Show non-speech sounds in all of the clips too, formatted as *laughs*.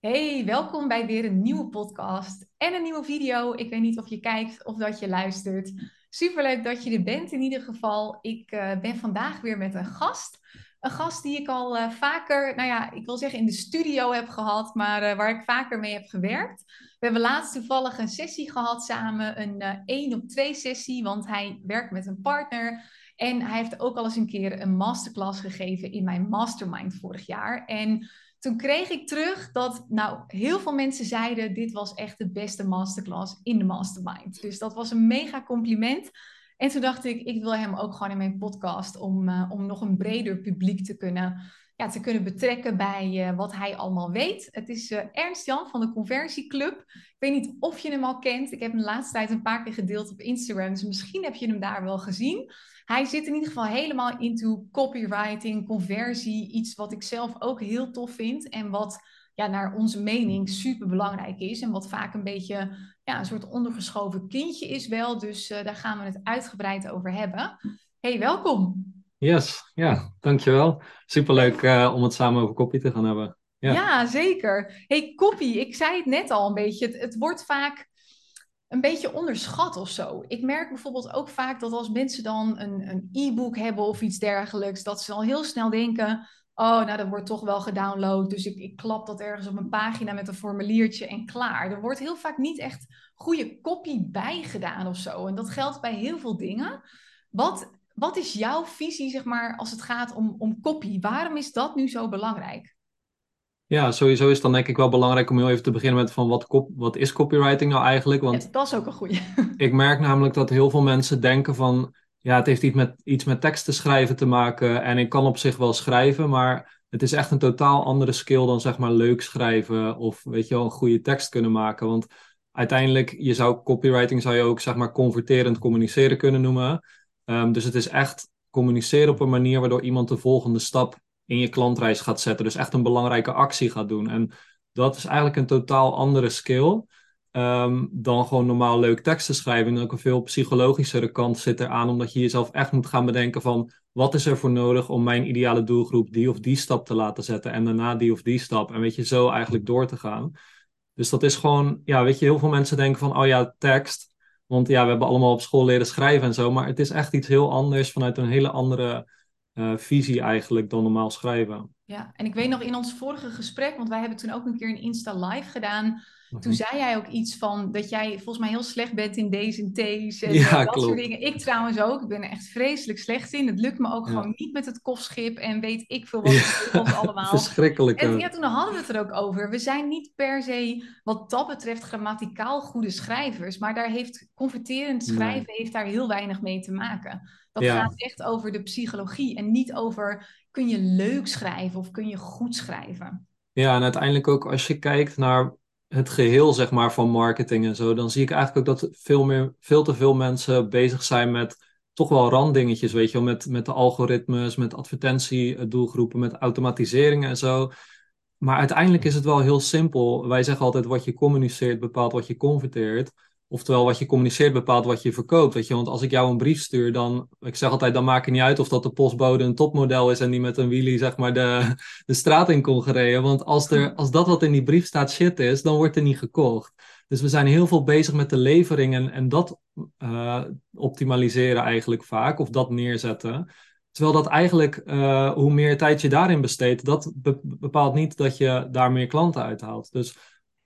Hey, welkom bij weer een nieuwe podcast en een nieuwe video. Ik weet niet of je kijkt of dat je luistert. Superleuk dat je er bent in ieder geval. Ik uh, ben vandaag weer met een gast. Een gast die ik al uh, vaker, nou ja, ik wil zeggen in de studio heb gehad, maar uh, waar ik vaker mee heb gewerkt. We hebben laatst toevallig een sessie gehad samen, een één op twee sessie, want hij werkt met een partner. En hij heeft ook al eens een keer een masterclass gegeven in mijn mastermind vorig jaar. En toen kreeg ik terug dat nou heel veel mensen zeiden dit was echt de beste masterclass in de mastermind. Dus dat was een mega compliment. En toen dacht ik, ik wil hem ook gewoon in mijn podcast om, uh, om nog een breder publiek te kunnen, ja, te kunnen betrekken bij uh, wat hij allemaal weet. Het is uh, Ernst Jan van de Conversieclub. Ik weet niet of je hem al kent. Ik heb hem de laatste tijd een paar keer gedeeld op Instagram. Dus misschien heb je hem daar wel gezien. Hij zit in ieder geval helemaal into copywriting, conversie. Iets wat ik zelf ook heel tof vind. En wat ja, naar onze mening super belangrijk is. En wat vaak een beetje ja, een soort ondergeschoven kindje is wel. Dus uh, daar gaan we het uitgebreid over hebben. Hey, welkom. Yes, ja, dankjewel. Superleuk uh, om het samen over copy te gaan hebben. Ja, ja zeker. Hey, copy, ik zei het net al een beetje. Het, wordt vaak een beetje onderschat of zo. Ik merk bijvoorbeeld ook vaak dat als mensen dan een e-book hebben of iets dergelijks, dat ze al heel snel denken: oh, nou dat wordt toch wel gedownload, dus ik, ik klap dat ergens op een pagina met een formuliertje en klaar. Er wordt heel vaak niet echt goede copy bijgedaan of zo. En dat geldt bij heel veel dingen. Wat, wat is jouw visie, zeg maar, als het gaat om, om copy? Waarom is dat nu zo belangrijk? Ja, sowieso is het dan denk ik wel belangrijk om heel even te beginnen met van wat, kop, wat is copywriting nou eigenlijk? Want ja, dat is ook een goede. *laughs* Ik merk namelijk dat heel veel mensen denken van ja, het heeft iets met, iets met teksten schrijven te maken en ik kan op zich wel schrijven, maar het is echt een totaal andere skill dan zeg maar leuk schrijven of weet je wel een goede tekst kunnen maken. Want uiteindelijk, je zou copywriting zou je ook zeg maar converterend communiceren kunnen noemen. Um, dus het is echt communiceren op een manier waardoor iemand de volgende stap in je klantreis gaat zetten. Dus echt een belangrijke actie gaat doen. En dat is eigenlijk een totaal andere skill um, dan gewoon normaal leuk teksten schrijven. En ook een veel psychologischere kant zit eraan, omdat je jezelf echt moet gaan bedenken van wat is er voor nodig om mijn ideale doelgroep die of die stap te laten zetten en daarna die of die stap. En weet je, zo eigenlijk door te gaan. Dus dat is gewoon, ja, weet je, heel veel mensen denken van, oh ja, tekst. Want ja, we hebben allemaal op school leren schrijven en zo. Maar het is echt iets heel anders vanuit een hele andere uh, visie eigenlijk dan normaal schrijven. Ja, en ik weet nog in ons vorige gesprek, want wij hebben toen ook een keer een Insta Live gedaan. Toen mhm. zei jij ook iets van dat jij volgens mij heel slecht bent in deze en T's en ja, dat klopt. soort dingen. Ik trouwens ook. Ik ben er echt vreselijk slecht in. Het lukt me ook gewoon niet met het kofschip en weet ik veel wat ja. *laughs* allemaal. Verschrikkelijk. En ja, toen hadden we het er ook over. We zijn niet per se wat dat betreft grammaticaal goede schrijvers, maar daar heeft converterend schrijven heeft daar heel weinig mee te maken. Dat gaat echt over de psychologie en niet over kun je leuk schrijven of kun je goed schrijven. Ja, en uiteindelijk ook als je kijkt naar het geheel zeg maar, van marketing en zo, dan zie ik eigenlijk ook dat veel, meer, veel te veel mensen bezig zijn met toch wel randdingetjes, weet je wel, met, met de algoritmes, met advertentiedoelgroepen, met automatisering en zo. Maar uiteindelijk is het wel heel simpel. Wij zeggen altijd wat je communiceert bepaalt wat je converteert. Oftewel, wat je communiceert bepaalt wat je verkoopt. Weet je? Want als ik jou een brief stuur, dan, ik zeg altijd, dan maakt het niet uit of dat de postbode een topmodel is en die met een wheelie zeg maar de, *laughs* de straat in kon gereden. Want als, er, als dat wat in die brief staat shit is, dan wordt er niet gekocht. Dus we zijn heel veel bezig met de levering en, en dat uh, optimaliseren eigenlijk vaak, of dat neerzetten. Terwijl dat eigenlijk, uh, hoe meer tijd je daarin besteedt, dat bepaalt niet dat je daar meer klanten uithaalt. Dus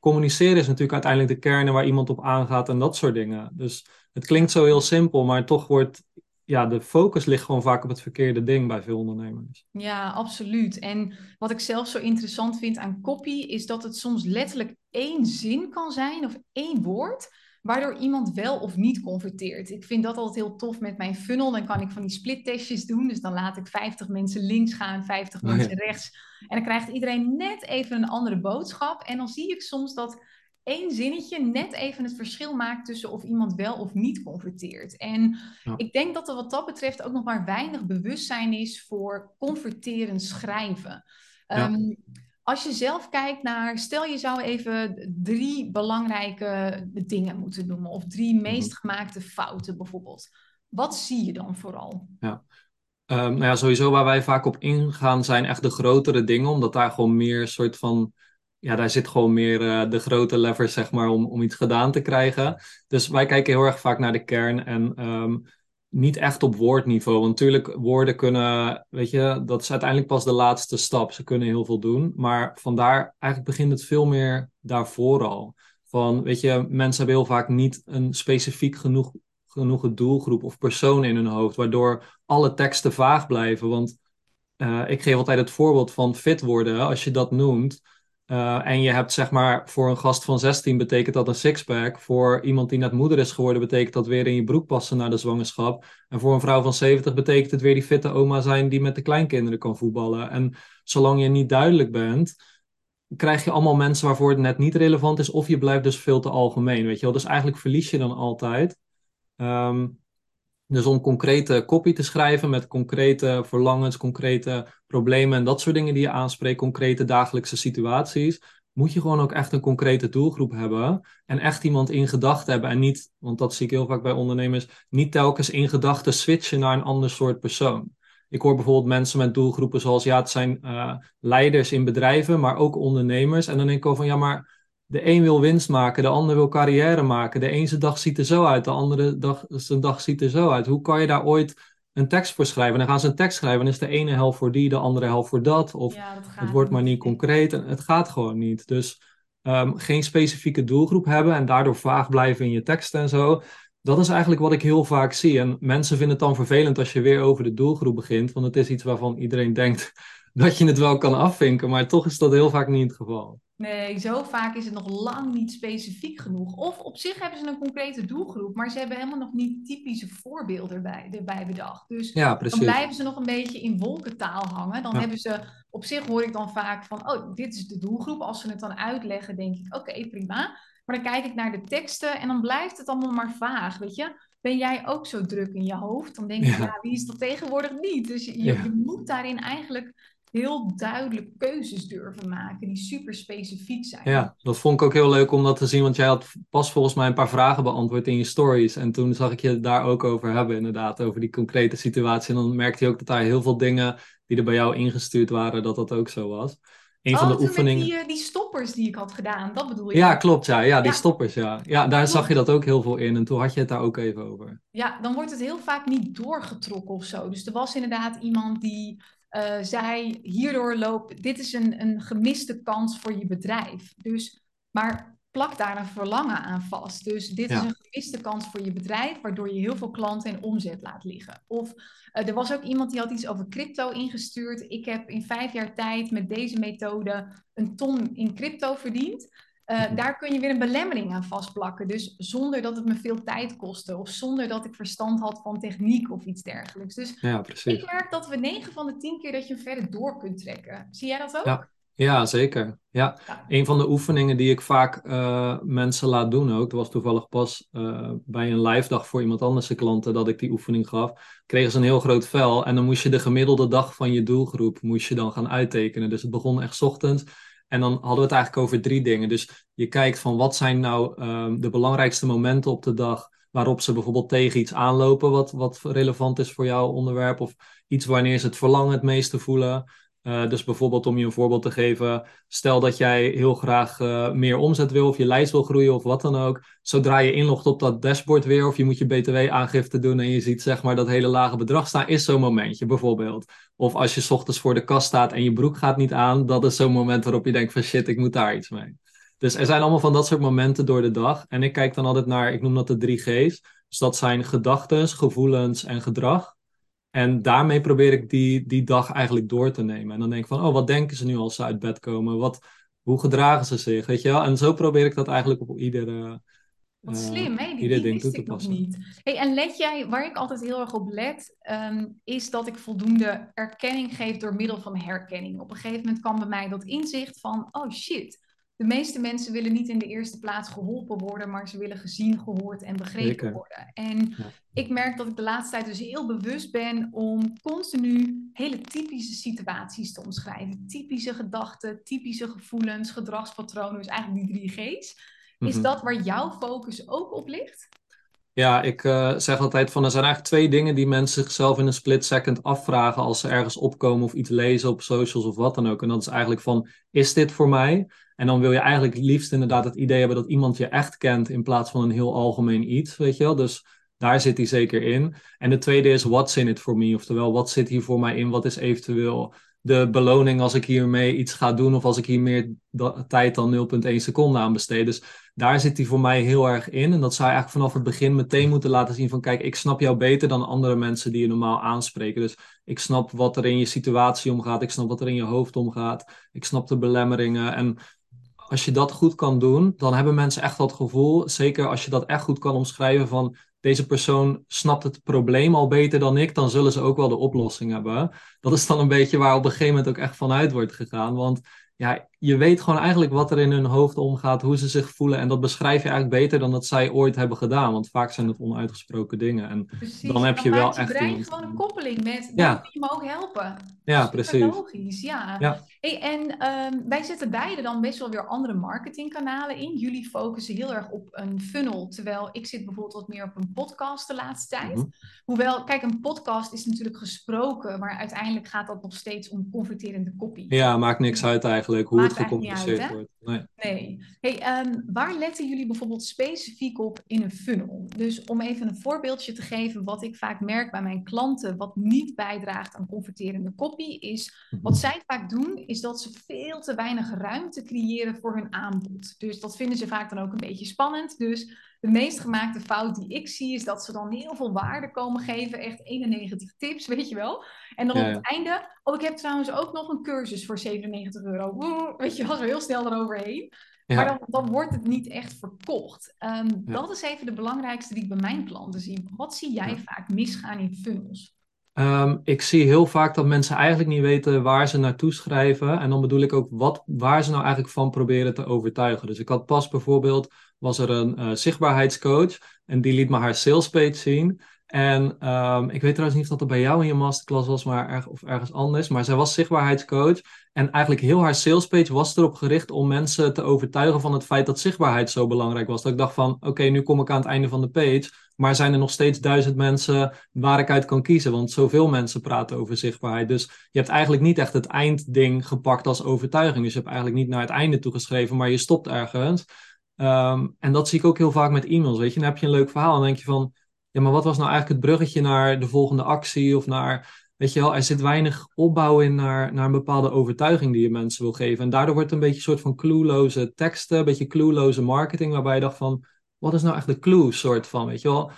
communiceren is natuurlijk uiteindelijk de kern waar iemand op aangaat en dat soort dingen. Dus het klinkt zo heel simpel, maar toch wordt ja, de focus ligt gewoon vaak op het verkeerde ding bij veel ondernemers. Ja, absoluut. En wat ik zelf zo interessant vind aan copy is dat het soms letterlijk één zin kan zijn of één woord waardoor iemand wel of niet converteert. Ik vind dat altijd heel tof met mijn funnel. Dan kan ik van die split-testjes doen. Dus dan laat ik 50 mensen links gaan, 50 mensen rechts. En dan krijgt iedereen net even een andere boodschap. En dan zie ik soms dat één zinnetje net even het verschil maakt tussen of iemand wel of niet converteert. En ik denk dat er wat dat betreft ook nog maar weinig bewustzijn is voor converterend schrijven. Ja. Ehm, als je zelf kijkt naar, stel je zou even drie belangrijke dingen moeten noemen, of drie mhm. meest gemaakte fouten bijvoorbeeld. Wat zie je dan vooral? Ja. Um, nou ja, sowieso waar wij vaak op ingaan zijn echt de grotere dingen, omdat daar gewoon meer soort van ja, daar zit gewoon meer uh, de grote levers, zeg maar, om, om iets gedaan te krijgen. Dus wij kijken heel erg vaak naar de kern en um, niet echt op woordniveau. Want natuurlijk, woorden kunnen, weet je, dat is uiteindelijk pas de laatste stap. Ze kunnen heel veel doen. Maar vandaar, eigenlijk begint het veel meer daarvoor al. Van, weet je, mensen hebben heel vaak niet een specifiek genoeg, genoeg doelgroep of persoon in hun hoofd, waardoor alle teksten vaag blijven. Want uh, ik geef altijd het voorbeeld van fit worden. Als je dat noemt, uh, en je hebt zeg maar voor een gast van 16 betekent dat een sixpack. Voor iemand die net moeder is geworden betekent dat weer in je broek passen na de zwangerschap. En voor een vrouw van 70 betekent het weer die fitte oma zijn die met de kleinkinderen kan voetballen. En zolang je niet duidelijk bent, krijg je allemaal mensen waarvoor het net niet relevant is. Of je blijft dus veel te algemeen, weet je wel. Dus eigenlijk verlies je dan altijd. Um, dus om concrete copy te schrijven met concrete verlangens, concrete problemen en dat soort dingen die je aanspreekt, concrete dagelijkse situaties, moet je gewoon ook echt een concrete doelgroep hebben en echt iemand in gedachten hebben en niet, want dat zie ik heel vaak bij ondernemers, niet telkens in gedachten switchen naar een ander soort persoon. Ik hoor bijvoorbeeld mensen met doelgroepen zoals, ja, het zijn uh, leiders in bedrijven, maar ook ondernemers. En dan denk ik al van, ja, maar de een wil winst maken, de ander wil carrière maken. De ene dag ziet er zo uit, de andere dag, zijn dag ziet er zo uit. Hoe kan je daar ooit een tekst voor schrijven? Dan gaan ze een tekst schrijven en is de ene helft voor die, de andere helft voor dat. Of het wordt maar niet concreet. En het gaat gewoon niet. Dus um, geen specifieke doelgroep hebben en daardoor vaag blijven in je tekst en zo. Dat is eigenlijk wat ik heel vaak zie. En mensen vinden het dan vervelend als je weer over de doelgroep begint. Want het is iets waarvan iedereen denkt dat je het wel kan afvinken. Maar toch is dat heel vaak niet het geval. Nee, zo vaak is het nog lang niet specifiek genoeg. Of op zich hebben ze een concrete doelgroep, maar ze hebben helemaal nog niet typische voorbeelden erbij, erbij bedacht. Dus dan blijven ze nog een beetje in wolkentaal hangen. Dan hebben ze, op zich hoor ik dan vaak van, oh, dit is de doelgroep. Als ze het dan uitleggen, denk ik, oké, prima. Maar dan kijk ik naar de teksten en dan blijft het allemaal maar vaag, weet je. Ben jij ook zo druk in je hoofd? Dan denk ik, ja, wie is dat tegenwoordig niet? Dus je, je moet daarin eigenlijk heel duidelijk keuzes durven maken die super specifiek zijn. Ja, dat vond ik ook heel leuk om dat te zien, want jij had pas volgens mij een paar vragen beantwoord in je stories. En toen zag ik je daar ook over hebben, inderdaad, over die concrete situatie. En dan merkte je ook dat daar heel veel dingen die er bij jou ingestuurd waren, dat dat ook zo was. Een van de oh, oefeningen. Die, eh, die stoppers die ik had gedaan, dat bedoel je? Ja, klopt, ja. Ja, die stoppers, ja. Ja, daar zag je dat ook heel veel in. En toen had je het daar ook even over. Ja, dan wordt het heel vaak niet doorgetrokken of zo. Dus er was inderdaad iemand die uh, zij hierdoor loopt, dit is een, een gemiste kans voor je bedrijf. Dus, maar plak daar een verlangen aan vast. Dus dit is een gemiste kans voor je bedrijf, waardoor je heel veel klanten en omzet laat liggen. Of uh, er was ook iemand die had iets over crypto ingestuurd. Ik heb in vijf jaar tijd met deze methode een ton in crypto verdiend. Uh, mm-hmm. Daar kun je weer een belemmering aan vastplakken. Dus zonder dat het me veel tijd kostte. Of zonder dat ik verstand had van techniek of iets dergelijks. Dus ja, precies. ik merk dat we 9 van de 10 keer dat je verder door kunt trekken. Zie jij dat ook? Ja. Ja, zeker. Ja. ja. Een van de oefeningen die ik vaak uh, mensen laat doen ook, dat was toevallig pas uh, bij een live dag voor iemand anders klanten dat ik die oefening gaf, kregen ze een heel groot vel en dan moest je de gemiddelde dag van je doelgroep moest je dan gaan uittekenen. Dus het begon echt ochtends en dan hadden we het eigenlijk over drie dingen. Dus je kijkt van wat zijn nou um, de belangrijkste momenten op de dag waarop ze bijvoorbeeld tegen iets aanlopen wat, wat relevant is voor jouw onderwerp. Of iets wanneer ze het verlangen het meeste voelen. Uh, dus bijvoorbeeld om je een voorbeeld te geven, stel dat jij heel graag uh, meer omzet wil of je lijst wil groeien of wat dan ook. Zodra je inlogt op dat dashboard weer of je moet je btw-aangifte doen en je ziet zeg maar dat hele lage bedrag staan, is zo'n momentje bijvoorbeeld. Of als je s ochtends voor de kast staat en je broek gaat niet aan, dat is zo'n moment waarop je denkt van shit, ik moet daar iets mee. Dus er zijn allemaal van dat soort momenten door de dag. En ik kijk dan altijd naar, ik noem dat de drie G's. Dus dat zijn gedachten, gevoelens en gedrag. En daarmee probeer ik die, die dag eigenlijk door te nemen. En dan denk ik van, oh, wat denken ze nu als ze uit bed komen? Wat, hoe gedragen ze zich, weet je wel? En zo probeer ik dat eigenlijk op iedere... Wat uh, slim, hè? Die, die wist ik nog niet. Hey, en let jij, waar ik altijd heel erg op let, um, is dat ik voldoende erkenning geef door middel van herkenning. Op een gegeven moment kwam bij mij dat inzicht van, oh shit, de meeste mensen willen niet in de eerste plaats geholpen worden, maar ze willen gezien, gehoord en begrepen worden. En ik merk dat ik de laatste tijd dus heel bewust ben om continu hele typische situaties te omschrijven. Typische gedachten, typische gevoelens, gedragspatronen, dus eigenlijk die drie G's. Is mhm. dat waar jouw focus ook op ligt? Ja, ik uh, zeg altijd van er zijn eigenlijk twee dingen die mensen zichzelf in een split second afvragen als ze ergens opkomen of iets lezen op socials of wat dan ook. En dat is eigenlijk van, is dit voor mij? En dan wil je eigenlijk liefst inderdaad het idee hebben dat iemand je echt kent in plaats van een heel algemeen iets, weet je wel. Dus daar zit hij zeker in. En de tweede is, what's in it for me? Oftewel, wat zit hier voor mij in? Wat is eventueel de beloning als ik hiermee iets ga doen of als ik hier meer tijd dan 0,1 seconde aan besteed. Dus daar zit hij voor mij heel erg in. En dat zou je eigenlijk vanaf het begin meteen moeten laten zien van kijk, ik snap jou beter dan andere mensen die je normaal aanspreken. Dus ik snap wat er in je situatie omgaat, ik snap wat er in je hoofd omgaat, ik snap de belemmeringen. En als je dat goed kan doen, dan hebben mensen echt dat gevoel, zeker als je dat echt goed kan omschrijven van deze persoon snapt het probleem al beter dan ik, dan zullen ze ook wel de oplossing hebben. Dat is dan een beetje waar op een gegeven moment ook echt vanuit wordt gegaan. Want ja, je weet gewoon eigenlijk wat er in hun hoofd omgaat, hoe ze zich voelen. En dat beschrijf je eigenlijk beter dan dat zij ooit hebben gedaan. Want vaak zijn het onuitgesproken dingen. En dan heb je wel echt. Je brein gewoon een koppeling met. Ja. Dan kun je me ook helpen. Ja, precies. Logisch, ja. ja. Hey, en um, wij zetten beide dan best wel weer andere marketingkanalen in. Jullie focussen heel erg op een funnel, terwijl ik zit bijvoorbeeld wat meer op een podcast de laatste tijd. Mhm. Hoewel, kijk, een podcast is natuurlijk gesproken, maar uiteindelijk gaat dat nog steeds om converterende kopie. Ja, maakt niks uit eigenlijk hoe wordt. Nee. nee. Hey, um, waar letten jullie bijvoorbeeld specifiek op in een funnel? Dus om even een voorbeeldje te geven, wat ik vaak merk bij mijn klanten, wat niet bijdraagt aan converterende kopie, is mhm. wat zij vaak doen is dat ze veel te weinig ruimte creëren voor hun aanbod. Dus dat vinden ze vaak dan ook een beetje spannend. Dus de meest gemaakte fout die ik zie is dat ze dan heel veel waarde komen geven. Echt 91 tips, *laughs* weet je wel. En dan op het einde, oh ik heb trouwens ook nog een cursus voor 97 euro. weet je wel, zo heel snel eroverheen. Maar dan, dan, wordt het niet echt verkocht. Ehm, dat is even de belangrijkste die ik bij mijn klanten zie. Wat zie jij vaak misgaan in funnels? Um, ik zie heel vaak dat mensen eigenlijk niet weten waar ze naartoe schrijven. En dan bedoel ik ook wat, waar ze nou eigenlijk van proberen te overtuigen. Dus ik had pas bijvoorbeeld, was er een uh, zichtbaarheidscoach en die liet me haar salespage zien. En um, ik weet trouwens niet of dat bij jou in je masterclass was, maar erg, of ergens anders. Maar zij was zichtbaarheidscoach. En eigenlijk heel haar salespage was erop gericht om mensen te overtuigen van het feit dat zichtbaarheid zo belangrijk was. Dat ik dacht van, oké, nu kom ik aan het einde van de page. Maar zijn er nog steeds duizend mensen waar ik uit kan kiezen? Want zoveel mensen praten over zichtbaarheid. Dus je hebt eigenlijk niet echt het eindding gepakt als overtuiging. Dus je hebt eigenlijk niet naar het einde toegeschreven, maar je stopt ergens. Um, en dat zie ik ook heel vaak met e-mails. Weet je, dan heb je een leuk verhaal en dan denk je van ja, maar wat was nou eigenlijk het bruggetje naar de volgende actie of naar, weet je wel, er zit weinig opbouw in naar, naar een bepaalde overtuiging die je mensen wil geven. En daardoor wordt het een beetje een soort van clueloze teksten, een beetje clueloze marketing, waarbij je dacht van, wat is nou echt de clue soort van, weet je wel.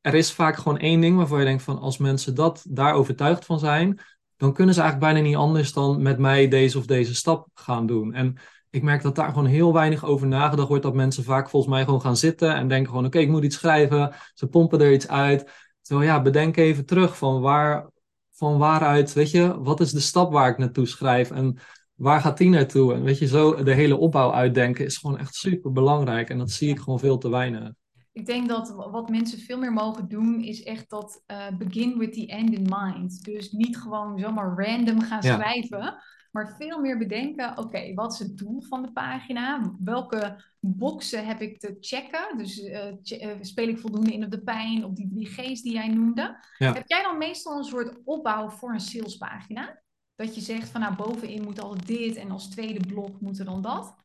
Er is vaak gewoon één ding waarvan je denkt van, als mensen dat daar overtuigd van zijn, dan kunnen ze eigenlijk bijna niet anders dan met mij deze of deze stap gaan doen. En ik merk dat daar gewoon heel weinig over nagedacht wordt. Dat mensen vaak volgens mij gewoon gaan zitten en denken gewoon, oké, ik moet iets schrijven. Ze pompen er iets uit. Terwijl ja, bedenk even terug van, waar, van waaruit, weet je, wat is de stap waar ik naartoe schrijf en waar gaat die naartoe? En weet je, zo de hele opbouw uitdenken is gewoon echt super belangrijk. En dat zie ik gewoon veel te weinig. Ik denk dat wat mensen veel meer mogen doen, is echt dat uh, begin with the end in mind. Dus niet gewoon zomaar random gaan schrijven. Maar veel meer bedenken, oké, wat is het doel van de pagina? Welke boxen heb ik te checken? Dus uh, speel ik voldoende in op de pijn, op die drie G's die jij noemde? Heb jij dan meestal een soort opbouw voor een salespagina? Dat je zegt van nou bovenin moet al dit en als tweede blok moet er dan dat?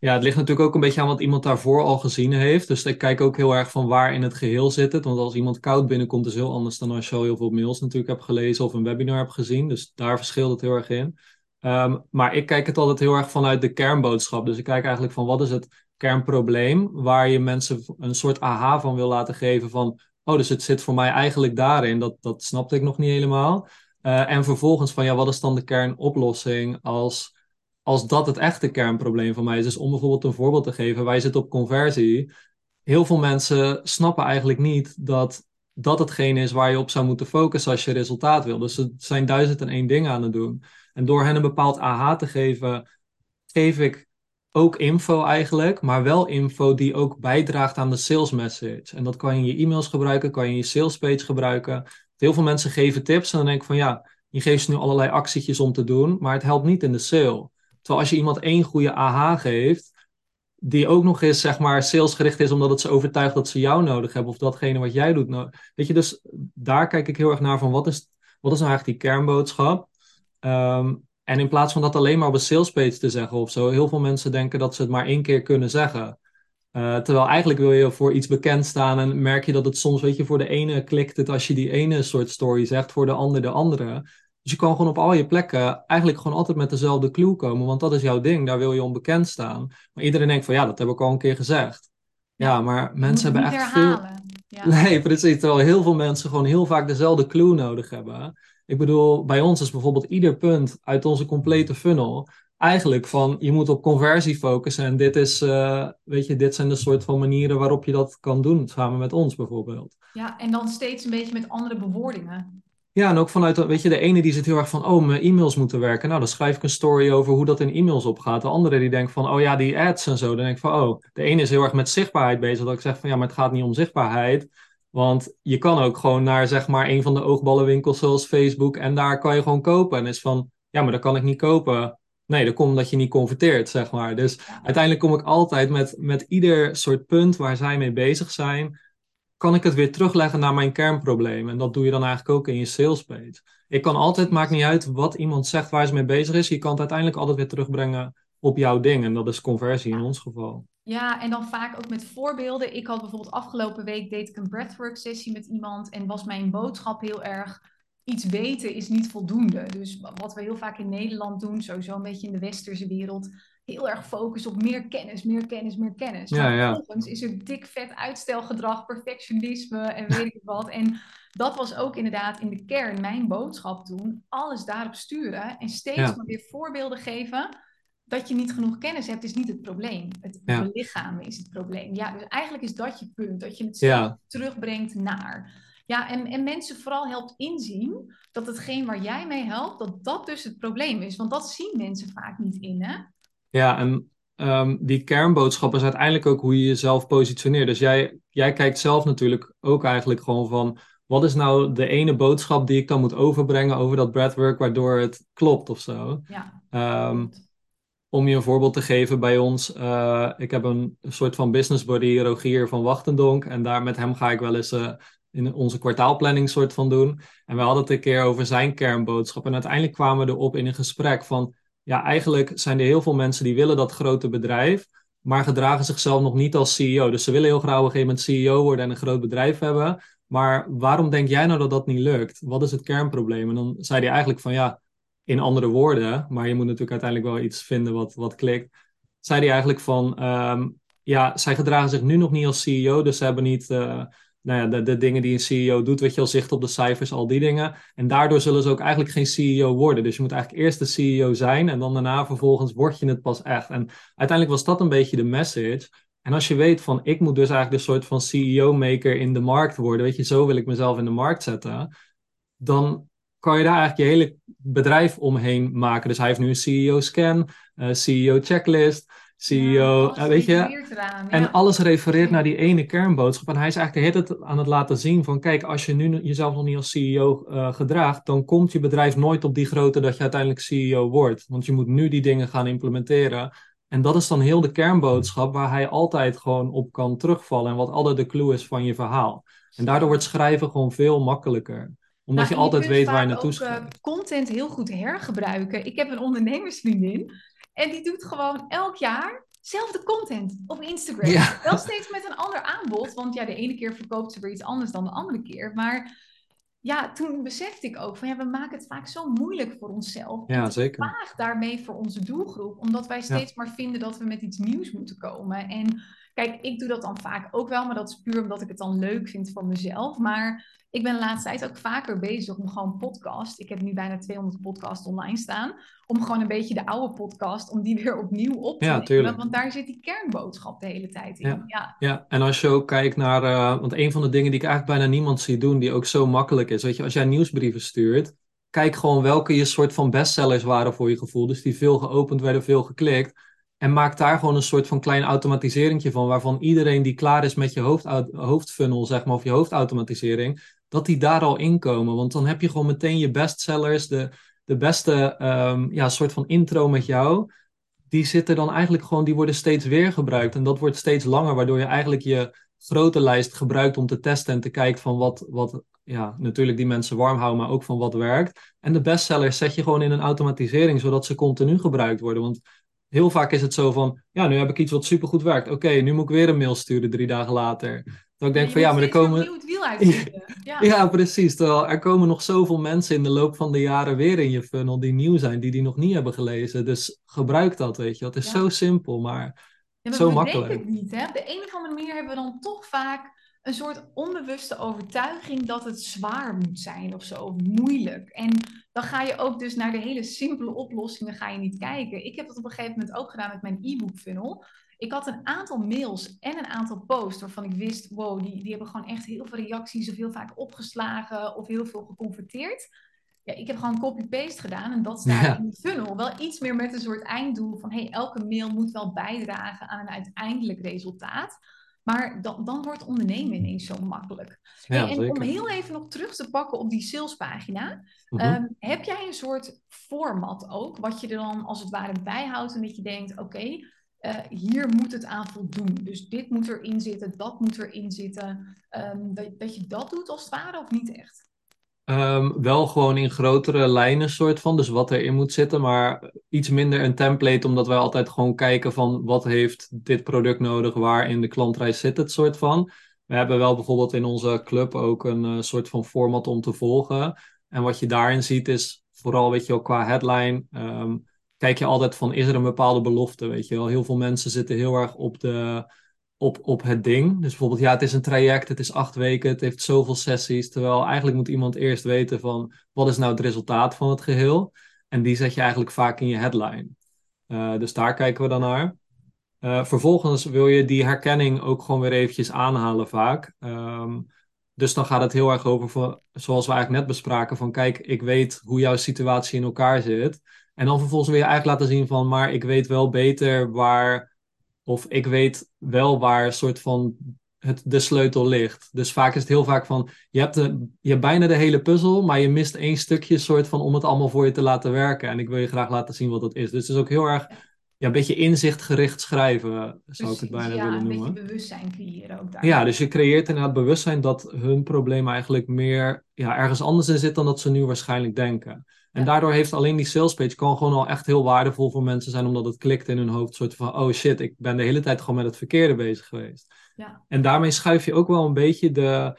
Ja, het ligt natuurlijk ook een beetje aan wat iemand daarvoor al gezien heeft. Dus ik kijk ook heel erg van waar in het geheel zit het. Want als iemand koud binnenkomt, is heel anders dan als je al heel veel mails natuurlijk hebt gelezen of een webinar hebt gezien. Dus daar verschilt het heel erg in. Um, maar ik kijk het altijd heel erg vanuit de kernboodschap. Dus ik kijk eigenlijk van wat is het kernprobleem waar je mensen een soort aha van wil laten geven van, oh, dus het zit voor mij eigenlijk daarin. Dat, dat snapte ik nog niet helemaal. Uh, en vervolgens van, ja, wat is dan de kernoplossing als, als dat het echte kernprobleem van mij is? Dus om bijvoorbeeld een voorbeeld te geven, wij zitten op conversie. Heel veel mensen snappen eigenlijk niet dat dat hetgeen is waar je op zou moeten focussen als je resultaat wil. Dus ze zijn duizend en één dingen aan het doen. En door hen een bepaald aha te geven, geef ik ook info eigenlijk, maar wel info die ook bijdraagt aan de sales message. En dat kan je in je e-mails gebruiken, kan je in je sales page gebruiken. Heel veel mensen geven tips en dan denk ik van ja, je geeft ze nu allerlei actietjes om te doen, maar het helpt niet in de sale. Terwijl als je iemand één goede aha geeft, die ook nog eens, zeg maar, salesgericht is omdat het ze overtuigt dat ze jou nodig hebben of datgene wat jij doet. Nou, weet je, dus daar kijk ik heel erg naar van wat is, wat is nou eigenlijk die kernboodschap? Ehm, en in plaats van dat alleen maar op een salespage te zeggen of zo, heel veel mensen denken dat ze het maar één keer kunnen zeggen. Uh, terwijl eigenlijk wil je voor iets bekend staan en merk je dat het soms, weet je, voor de ene klikt het als je die ene soort story zegt, voor de ander de andere. Dus je kan gewoon op al je plekken eigenlijk gewoon altijd met dezelfde clue komen, want dat is jouw ding, daar wil je onbekend staan. Maar iedereen denkt van ja, dat heb ik al een keer gezegd. Ja, maar mensen hebben echt veel. Ja. *laughs* Nee, precies. Terwijl heel veel mensen gewoon heel vaak dezelfde clue nodig hebben. Ik bedoel, bij ons is bijvoorbeeld ieder punt uit onze complete funnel eigenlijk van je moet op conversie focussen. En dit, is, uh, weet je, dit zijn de soort van manieren waarop je dat kan doen, samen met ons bijvoorbeeld. Ja, en dan steeds een beetje met andere bewoordingen. Ja, en ook vanuit, weet je, de ene die zit heel erg van, oh, mijn e-mails moeten werken. Nou, dan schrijf ik een story over hoe dat in e-mails opgaat. De andere die denkt van, oh ja, die ads en zo. Dan denk ik van, oh, de ene is heel erg met zichtbaarheid bezig. Dat ik zeg van, ja, maar het gaat niet om zichtbaarheid. Want je kan ook gewoon naar, zeg maar, een van de oogballenwinkels zoals Facebook. En daar kan je gewoon kopen. En is van, ja, maar dat kan ik niet kopen. Nee, dat komt omdat je niet converteert, zeg maar. Dus uiteindelijk kom ik altijd met, met ieder soort punt waar zij mee bezig zijn kan ik het weer terugleggen naar mijn kernprobleem. En dat doe je dan eigenlijk ook in je sales page. Ik kan altijd, maakt niet uit wat iemand zegt waar ze mee bezig is. Je kan het uiteindelijk altijd weer terugbrengen op jouw ding. En dat is conversie in ons geval. Ja, en dan vaak ook met voorbeelden. Ik had bijvoorbeeld afgelopen week deed ik een breathwork sessie met iemand. En was mijn boodschap heel erg iets weten is niet voldoende. Dus wat we heel vaak in Nederland doen, sowieso een beetje in de westerse wereld, heel erg focus op meer kennis, meer kennis, meer kennis. Ja, maar vervolgens is er dik vet uitstelgedrag, perfectionisme en weet ik wat. En dat was ook inderdaad in de kern mijn boodschap toen. Alles daarop sturen en steeds maar weer voorbeelden geven. Dat je niet genoeg kennis hebt, is niet het probleem. Het ja. lichaam is het probleem. Ja, dus eigenlijk is dat je punt. Dat je het terugbrengt naar. Ja, en, en mensen vooral helpt inzien dat hetgeen waar jij mee helpt, dat dat dus het probleem is. Want dat zien mensen vaak niet in, hè? Ja, en um, die kernboodschap is uiteindelijk ook hoe je jezelf positioneert. Dus jij, jij kijkt zelf natuurlijk ook eigenlijk gewoon van... wat is nou de ene boodschap die ik dan moet overbrengen over dat breathwork... waardoor het klopt of zo. Ja, um, om je een voorbeeld te geven bij ons. Uh, ik heb een soort van business buddy, Rogier van Wachtendonk. En daar met hem ga ik wel eens... Uh, in onze kwartaalplanning soort van doen. En we hadden het een keer over zijn kernboodschap. En uiteindelijk kwamen we erop in een gesprek van ja, eigenlijk zijn er heel veel mensen die willen dat grote bedrijf, maar gedragen zichzelf nog niet als CEO. Dus ze willen heel graag op een gegeven moment CEO worden en een groot bedrijf hebben. Maar waarom denk jij nou dat dat niet lukt? Wat is het kernprobleem? En dan zei hij eigenlijk van ja, in andere woorden, maar je moet natuurlijk uiteindelijk wel iets vinden wat, wat klikt. Zei hij eigenlijk van um, ja, zij gedragen zich nu nog niet als CEO, dus ze hebben niet. Uh, nou ja, de, de dingen die een CEO doet, weet je al zicht op de cijfers, al die dingen. En daardoor zullen ze ook eigenlijk geen CEO worden. Dus je moet eigenlijk eerst de CEO zijn en dan daarna vervolgens word je het pas echt. En uiteindelijk was dat een beetje de message. En als je weet van, ik moet dus eigenlijk de soort van CEO-maker in de markt worden, weet je, zo wil ik mezelf in de markt zetten, dan kan je daar eigenlijk je hele bedrijf omheen maken. Dus hij heeft nu een CEO-scan, CEO-checklist. CEO, ja, weet je. En alles refereert naar die ene kernboodschap. En hij is eigenlijk de hele tijd aan het laten zien van, kijk, als je nu jezelf nog niet als CEO uh, eh, gedraagt, dan komt je bedrijf nooit op die grootte dat je uiteindelijk CEO wordt. Want je moet nu die dingen gaan implementeren. En dat is dan heel de kernboodschap waar hij altijd gewoon op kan terugvallen en wat altijd de clue is van je verhaal. En daardoor wordt schrijven gewoon veel makkelijker omdat nou, je altijd weet waar je naartoe schrijft. Uh, content heel goed hergebruiken. Ik heb een ondernemersvriendin en die doet gewoon elk jaar zelfde content op Instagram. Wel steeds met een ander aanbod. Want ja, de ene keer verkoopt ze weer iets anders dan de andere keer. Maar ja, toen besefte ik ook van ja, we maken het vaak zo moeilijk voor onszelf. Ja, zeker. Vaag daarmee voor onze doelgroep. Omdat wij steeds maar vinden dat we met iets nieuws moeten komen. En kijk, ik doe dat dan vaak ook wel. Maar dat is puur omdat ik het dan leuk vind voor mezelf. Maar ik ben de laatste tijd ook vaker bezig om gewoon podcast. Ik heb nu bijna 200 podcasts online staan. Om gewoon een beetje de oude podcast, om die weer opnieuw op te ja, nemen. Want daar zit die kernboodschap de hele tijd in. Ja, ja. ja. en als je ook kijkt naar... Uh, want een van de dingen die ik eigenlijk bijna niemand zie doen, die ook zo makkelijk is. Weet je, als jij nieuwsbrieven stuurt, kijk gewoon welke je soort van bestsellers waren voor je gevoel. Dus die veel geopend werden, veel geklikt. En maak daar gewoon een soort van klein automatiseringje van, waarvan iedereen die klaar is met je hoofd, hoofdfunnel, zeg maar, of je hoofdautomatisering, dat die daar al inkomen. Want dan heb je gewoon meteen je bestsellers, de, de beste um, ja, soort van intro met jou. die zitten dan eigenlijk gewoon, die worden steeds weer gebruikt. En dat wordt steeds langer, waardoor je eigenlijk je grote lijst gebruikt om te testen en te kijken van wat, wat ja, natuurlijk die mensen warm houden, maar ook van wat werkt. En de bestsellers zet je gewoon in een automatisering, zodat ze continu gebruikt worden. Want heel vaak is het zo van, ja, nu heb ik iets wat supergoed werkt. Oké, nu moet ik weer een mail sturen drie dagen later. Dat ik denk van ja, maar er komen. *laughs* Ja. ja, precies. Terwijl er komen nog zoveel mensen in de loop van de jaren weer in je funnel die nieuw zijn, die die nog niet hebben gelezen. Dus gebruik dat, weet je. Het is zo simpel, maar, ja, zo makkelijk. het niet, hè? Op de een of andere manier hebben we dan toch vaak een soort onbewuste overtuiging dat het zwaar moet zijn of zo, of moeilijk. En dan ga je ook dus naar de hele simpele oplossingen ga je niet kijken. Ik heb dat op een gegeven moment ook gedaan met mijn e-book funnel. Ik had een aantal mails en een aantal posts waarvan ik wist, wow, die, die hebben gewoon echt heel veel reacties of heel vaak opgeslagen of heel veel geconverteerd. Ja, ik heb gewoon copy-paste gedaan en dat staat in de funnel. Wel iets meer met een soort einddoel van, hey, elke mail moet wel bijdragen aan een uiteindelijk resultaat. Maar dan, dan wordt ondernemen ineens zo makkelijk. en om heel even nog terug te pakken op die salespagina. Mm heb jij een soort format ook, wat je er dan als het ware bijhoudt en dat je denkt, oké, eh, hier moet het aan voldoen. Dus dit moet erin zitten, dat moet erin zitten. Ehm, dat, dat je dat doet als het ware of niet echt? Um, wel gewoon in grotere lijnen soort van, dus wat erin moet zitten, maar iets minder een template, omdat wij altijd gewoon kijken van wat heeft dit product nodig, waar in de klantreis zit het soort van. We hebben wel bijvoorbeeld in onze club ook een uh, soort van format om te volgen. En wat je daarin ziet is vooral, weet je wel, qua headline, um, kijk je altijd van, is er een bepaalde belofte, weet je wel. Heel veel mensen zitten heel erg op, de, op, op het ding. Dus bijvoorbeeld, ja, het is een traject, het is acht weken, het heeft zoveel sessies. Terwijl eigenlijk moet iemand eerst weten van, wat is nou het resultaat van het geheel? En die zet je eigenlijk vaak in je headline. Uh, dus daar kijken we dan naar. Uh, vervolgens wil je die herkenning ook gewoon weer eventjes aanhalen vaak. Um, dus dan gaat het heel erg over, zoals we eigenlijk net bespraken, van kijk, ik weet hoe jouw situatie in elkaar zit. En dan vervolgens wil je eigenlijk laten zien van, maar ik weet wel beter waar, of ik weet wel waar soort van het, de sleutel ligt. Dus vaak is het heel vaak van, je hebt, de, je hebt bijna de hele puzzel, maar je mist één stukje soort van om het allemaal voor je te laten werken. En ik wil je graag laten zien wat dat is. Dus het is ook heel erg ja, een beetje inzichtgericht schrijven, zou ik het bijna willen noemen. Ja, een beetje bewustzijn creëren ook daar. Ja, dus je creëert inderdaad bewustzijn dat hun probleem eigenlijk meer ja, ergens anders in zit dan dat ze nu waarschijnlijk denken. En daardoor heeft alleen die salespage kan gewoon al echt heel waardevol voor mensen zijn, omdat het klikt in hun hoofd, soort van, oh shit, ik ben de hele tijd gewoon met het verkeerde bezig geweest. Ja. En daarmee schuif je ook wel een beetje de,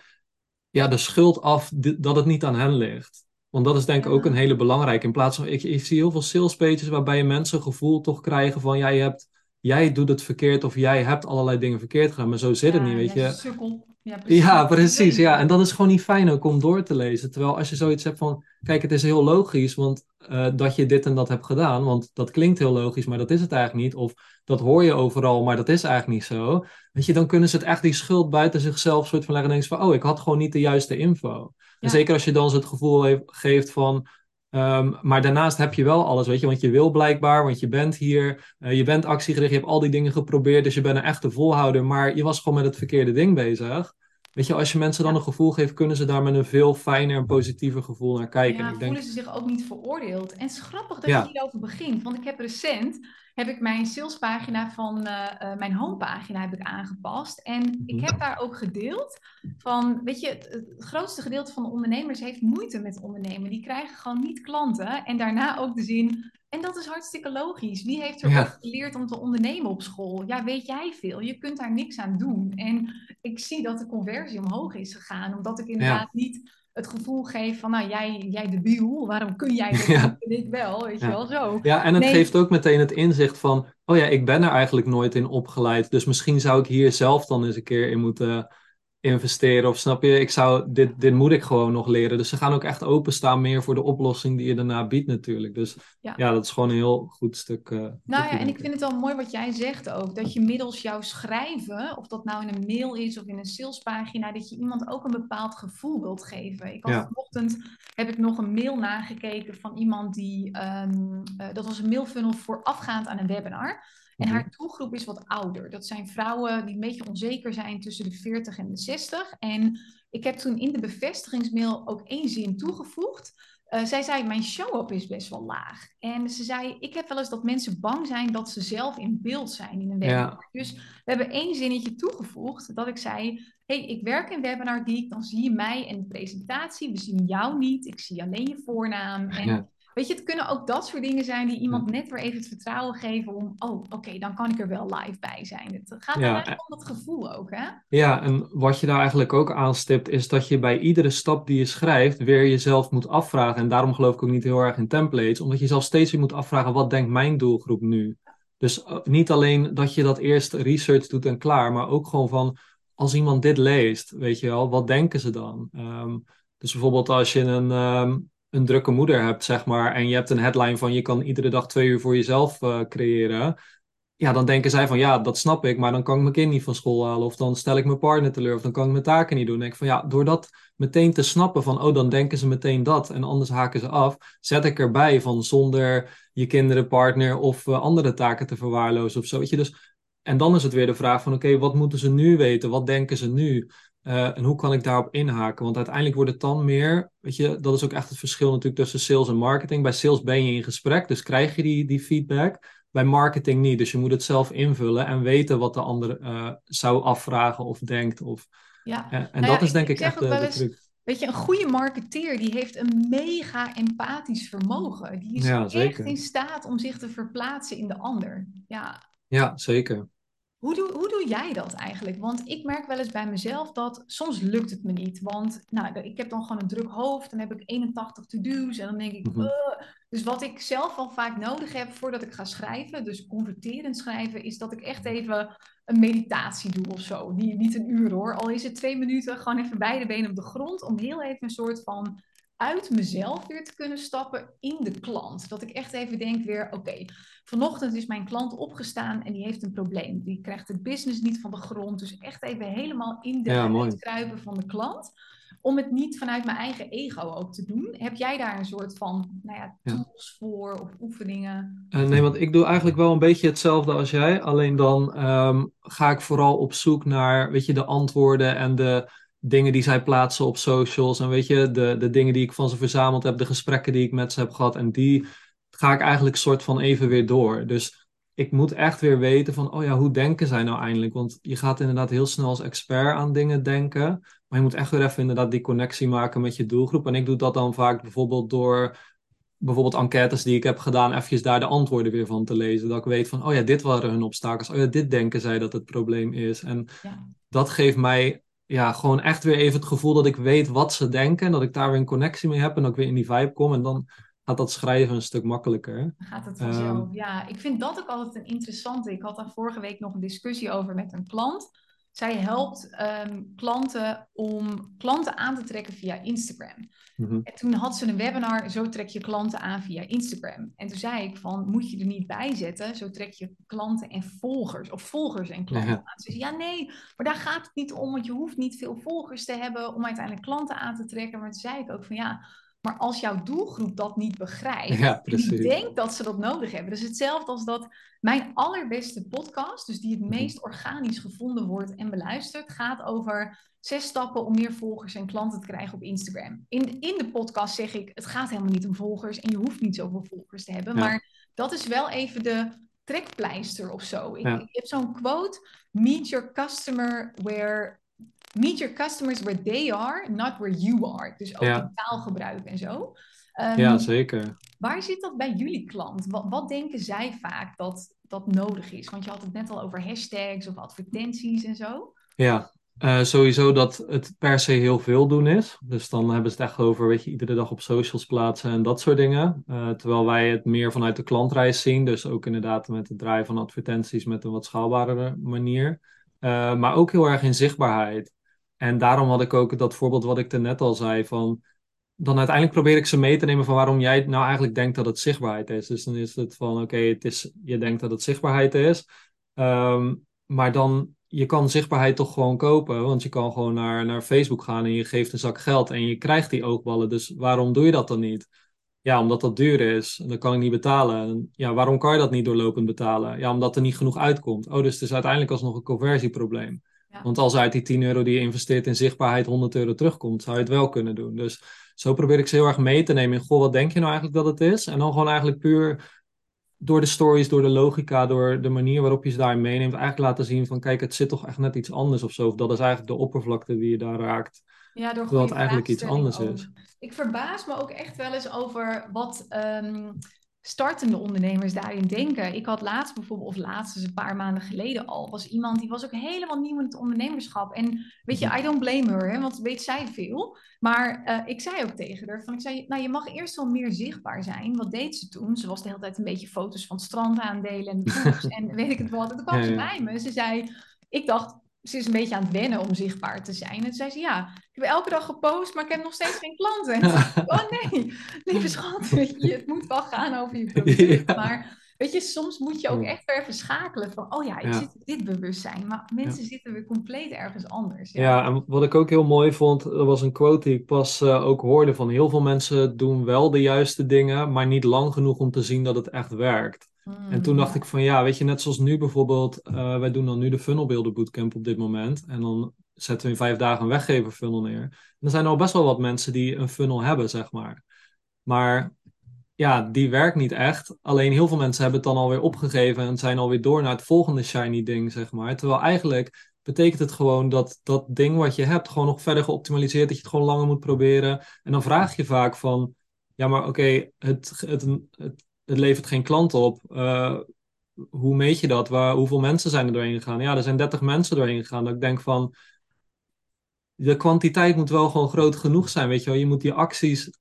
ja, de schuld af dat het niet aan hen ligt. Want dat is denk ik ook een hele belangrijke. In plaats van, ik, ik zie heel veel salespages waarbij je mensen een gevoel toch krijgen van, ja, je hebt, jij doet het verkeerd of jij hebt allerlei dingen verkeerd gedaan. Maar zo zit het niet, weet je. Sukkel. Ja, precies. Ja, precies. Ja, en dat is gewoon niet fijn ook om door te lezen. Terwijl als je zoiets hebt van, kijk, het is heel logisch want, uh, dat je dit en dat hebt gedaan. Want dat klinkt heel logisch, maar dat is het eigenlijk niet. Of dat hoor je overal, maar dat is eigenlijk niet zo. Weet je, dan kunnen ze het echt die schuld buiten zichzelf soort van leggen. En denken van, oh, ik had gewoon niet de juiste info. En zeker als je dan het gevoel geeft van, Um, maar daarnaast heb je wel alles, weet je, want je wil blijkbaar, want je bent hier, uh, je bent actiegericht, je hebt al die dingen geprobeerd, dus je bent een echte volhouder, maar je was gewoon met het verkeerde ding bezig. Weet je, als je mensen dan een gevoel geeft, kunnen ze daar met een veel fijner en positiever gevoel naar kijken. Ja, ik voelen ze zich ook niet veroordeeld. En het is grappig dat je hierover begint, want ik heb recent heb ik mijn salespagina van uh, uh, mijn homepagina heb ik aangepast. En ik mhm. heb daar ook gedeeld van, weet je, het, grootste gedeelte van de ondernemers heeft moeite met ondernemen. Die krijgen gewoon niet klanten. En daarna ook de zin, en dat is hartstikke logisch. Wie heeft er ja. geleerd om te ondernemen op school? Ja, weet jij veel. Je kunt daar niks aan doen. En ik zie dat de conversie omhoog is gegaan, omdat ik inderdaad niet het gevoel geef van, nou, jij, jij de biel, waarom kun jij *laughs* dat ja. ik wel, weet je wel, zo. Ja, en het geeft ook meteen het inzicht van, oh ja, ik ben er eigenlijk nooit in opgeleid, dus misschien zou ik hier zelf dan eens een keer in moeten investeren. Of snap je, ik zou, dit, dit moet ik gewoon nog leren. Dus ze gaan ook echt openstaan meer voor de oplossing die je daarna biedt natuurlijk. Dus ja, dat is gewoon een heel goed stuk. Uh, nou ja, en ik vind het wel mooi wat jij zegt ook. Dat je middels jouw schrijven, of dat nou in een mail is of in een salespagina, dat je iemand ook een bepaald gevoel wilt geven. Ik had ja. vanochtend, heb ik nog een mail nagekeken van iemand die, um, uh, dat was een mailfunnel voorafgaand aan een webinar. En haar mhm. doelgroep is wat ouder. Dat zijn vrouwen die een beetje onzeker zijn tussen de 40 en de 60. En ik heb toen in de bevestigingsmail ook één zin toegevoegd. Uh, zij zei, mijn show-up is best wel laag. En ze zei, ik heb wel eens dat mensen bang zijn dat ze zelf in beeld zijn in een webinar. Dus we hebben één zinnetje toegevoegd dat ik zei, hey, ik werk in Webinar Geek, dan zie je mij en de presentatie. We zien jou niet, ik zie alleen je voornaam. En Weet je, het kunnen ook dat soort dingen zijn die iemand net weer even het vertrouwen geven om, oh, oké, dan kan ik er wel live bij zijn. Het gaat ja. eigenlijk om dat gevoel ook, hè? Ja, en wat je daar eigenlijk ook aanstipt, is dat je bij iedere stap die je schrijft weer jezelf moet afvragen. En daarom geloof ik ook niet heel erg in templates, omdat je zelf steeds weer moet afvragen, wat denkt mijn doelgroep nu? Dus eh, niet alleen dat je dat eerst research doet en klaar, maar ook gewoon van, als iemand dit leest, weet je wel, wat denken ze dan? Ehm, dus bijvoorbeeld als je een, ehm, een drukke moeder hebt, zeg maar, en je hebt een headline van je kan iedere dag twee uur voor jezelf uh, creëren, ja, dan denken zij van ja, dat snap ik, maar dan kan ik mijn kind niet van school halen, of dan stel ik mijn partner teleur, of dan kan ik mijn taken niet doen. Denk ik van ja, door dat meteen te snappen van oh, dan denken ze meteen dat en anders haken ze af, zet ik erbij van zonder je kinderen, partner of uh, andere taken te verwaarlozen of zo. Weet je, dus en dan is het weer de vraag van oké, wat moeten ze nu weten? Wat denken ze nu? Uh, en hoe kan ik daarop inhaken? Want uiteindelijk wordt het dan meer, weet je, dat is ook echt het verschil natuurlijk tussen sales en marketing. Bij sales ben je in gesprek, dus krijg je die, die feedback. Bij marketing niet, dus je moet het zelf invullen en weten wat de ander uh, zou afvragen of denkt. Of, ja. Uh, en nou dat ja, is denk ik, ik echt de, de truc. Weet je, een goede marketeer die heeft een mega empathisch vermogen. Die is ja, echt in staat om zich te verplaatsen in de ander. Ja, ja zeker. Hoe doe, hoe doe jij dat eigenlijk? Want ik merk wel eens bij mezelf dat soms lukt het me niet. Want nou, ik heb dan gewoon een druk hoofd. Dan heb ik 81 to-do's. En dan denk ik, mm dus wat ik zelf al vaak nodig heb voordat ik ga schrijven, dus converterend schrijven, is dat ik echt even een meditatie doe of zo. Niet, niet een uur hoor, al is het twee minuten, gewoon even beide benen op de grond, om heel even een soort van uit mezelf weer te kunnen stappen in de klant. Dat ik echt even denk weer, oké, vanochtend is mijn klant opgestaan en die heeft een probleem. Die krijgt het business niet van de grond. Dus echt even helemaal in de ja, kruipen van de klant. Om het niet vanuit mijn eigen ego ook te doen. Heb jij daar een soort van nou ja, tools voor of oefeningen? Uh, nee, want ik doe eigenlijk wel een beetje hetzelfde als jij. Alleen dan ehm, ga ik vooral op zoek naar weet je, de antwoorden en de dingen die zij plaatsen op socials. En weet je, de, de dingen die ik van ze verzameld heb, de gesprekken die ik met ze heb gehad. En die ga ik eigenlijk soort van even weer door. Dus ik moet echt weer weten van, oh ja, hoe denken zij nou eindelijk? Want je gaat inderdaad heel snel als expert aan dingen denken. Maar je moet echt weer even inderdaad die connectie maken met je doelgroep. En ik doe dat dan vaak bijvoorbeeld door bijvoorbeeld enquêtes die ik heb gedaan, eventjes daar de antwoorden weer van te lezen. Dat ik weet van, oh ja, dit waren hun obstakels. Oh ja, dit denken zij dat het probleem is. En ja. dat geeft mij ja, gewoon echt weer even het gevoel dat ik weet wat ze denken. En dat ik daar weer een connectie mee heb en ook weer in die vibe kom. En dan gaat dat schrijven een stuk makkelijker. Gaat het vanzelf, um, ja. Ik vind dat ook altijd een interessante. Ik had daar vorige week nog een discussie over met een klant. Zij helpt um, klanten om klanten aan te trekken via Instagram. Mm-hmm. En toen had ze een webinar, zo trek je klanten aan via Instagram. En toen zei ik van, moet je er niet bij zetten, zo trek je klanten en volgers, of volgers en klanten ja. aan. Ze zei, ja nee, maar daar gaat het niet om, want je hoeft niet veel volgers te hebben om uiteindelijk klanten aan te trekken. Maar toen zei ik ook van, ja, maar als jouw doelgroep dat niet begrijpt, ja, die denkt dat ze dat nodig hebben. Dus hetzelfde als dat mijn allerbeste podcast, dus die het mhm. meest organisch gevonden wordt en beluisterd, gaat over zes stappen om meer volgers en klanten te krijgen op Instagram. In, in de podcast zeg ik, het gaat helemaal niet om volgers en je hoeft niet zoveel volgers te hebben. Maar dat is wel even de trekpleister of zo. Ik, ik heb zo'n quote, meet your customer where meet your customers where they are, not where you are. Dus ook ja. taalgebruik en zo. Um, ja, zeker. Waar zit dat bij jullie klant? Wat, wat, denken zij vaak dat, dat nodig is? Want je had het net al over hashtags of advertenties en zo. Ja, uh, sowieso dat het per se heel veel doen is. Dus dan hebben ze het echt over, weet je, iedere dag op socials plaatsen en dat soort dingen. Uh, terwijl wij het meer vanuit de klantreis zien. Dus ook inderdaad met het draaien van advertenties met een wat schaalbare manier. Uh, maar ook heel erg in zichtbaarheid. En daarom had ik ook dat voorbeeld wat ik net al zei van dan uiteindelijk probeer ik ze mee te nemen van waarom jij nou eigenlijk denkt dat het zichtbaarheid is. Dus dan is het van oké, het is je denkt dat het zichtbaarheid is. Um, maar dan, je kan zichtbaarheid toch gewoon kopen. Want je kan gewoon naar, naar Facebook gaan en je geeft een zak geld en je krijgt die oogballen. Dus waarom doe je dat dan niet? Ja, omdat dat duur is. En dan kan ik niet betalen. ja, waarom kan je dat niet doorlopend betalen? Ja, omdat er niet genoeg uitkomt. Oh, dus het is uiteindelijk alsnog een conversieprobleem. Want als uit die 10 euro die je investeert in zichtbaarheid 100 euro terugkomt, zou je het wel kunnen doen. Dus zo probeer ik ze heel erg mee te nemen in, goh, wat denk je nou eigenlijk dat het is? En dan gewoon eigenlijk puur door de stories, door de logica, door de manier waarop je ze daarin meeneemt, eigenlijk laten zien van, kijk, het zit toch echt net iets anders of zo. Of dat is eigenlijk de oppervlakte die je daar raakt. Ja, door het eigenlijk iets anders is. Ik verbaas me ook echt wel eens over wat ehm, startende ondernemers daarin denken. Ik had laatst bijvoorbeeld, of laatst, dus een paar maanden geleden al, was iemand die was ook helemaal nieuw in het ondernemerschap. En weet je, mhm. I don't blame her, hè, want weet zij veel. Maar uh, ik zei ook tegen haar, van, ik zei, nou je mag eerst wel meer zichtbaar zijn. Wat deed ze toen? Ze was de hele tijd een beetje foto's van strand aandelen en *laughs* en weet ik het wat. En toen kwam ze bij me. Ze zei, ik dacht, ze is een beetje aan het wennen om zichtbaar te zijn. En toen zei ze, ja, ik heb elke dag gepost, maar ik heb nog steeds geen klanten. En zei, oh nee, *laughs* lieve schat, weet je, het moet wel gaan over je product. Maar weet je, soms moet je ook echt weer even schakelen van, oh ja, ik zit in dit bewustzijn. Maar mensen zitten weer compleet ergens anders. Ja. ja. en wat ik ook heel mooi vond, dat was een quote die ik pas uh, ook hoorde van heel veel mensen doen wel de juiste dingen, maar niet lang genoeg om te zien dat het echt werkt. En toen dacht ik van ja, weet je, net zoals nu bijvoorbeeld, uh, wij doen dan nu de funnelbeelden bootcamp op dit moment. En dan zetten we in vijf dagen een weggever funnel neer. En er zijn al best wel wat mensen die een funnel hebben, zeg maar. Maar ja, die werkt niet echt. Alleen heel veel mensen hebben het dan alweer opgegeven en zijn alweer door naar het volgende shiny ding, zeg maar. Terwijl eigenlijk betekent het gewoon dat dat ding wat je hebt gewoon nog verder geoptimaliseerd, dat je het gewoon langer moet proberen. En dan vraag je vaak van, ja, maar oké, het, het, het het levert geen klanten op. Uh, hoe meet je dat? Waar, hoeveel mensen zijn er doorheen gegaan? Ja, er zijn 30 mensen doorheen gegaan. Dat ik denk van, de kwantiteit moet wel gewoon groot genoeg zijn. Weet je wel, je moet die acties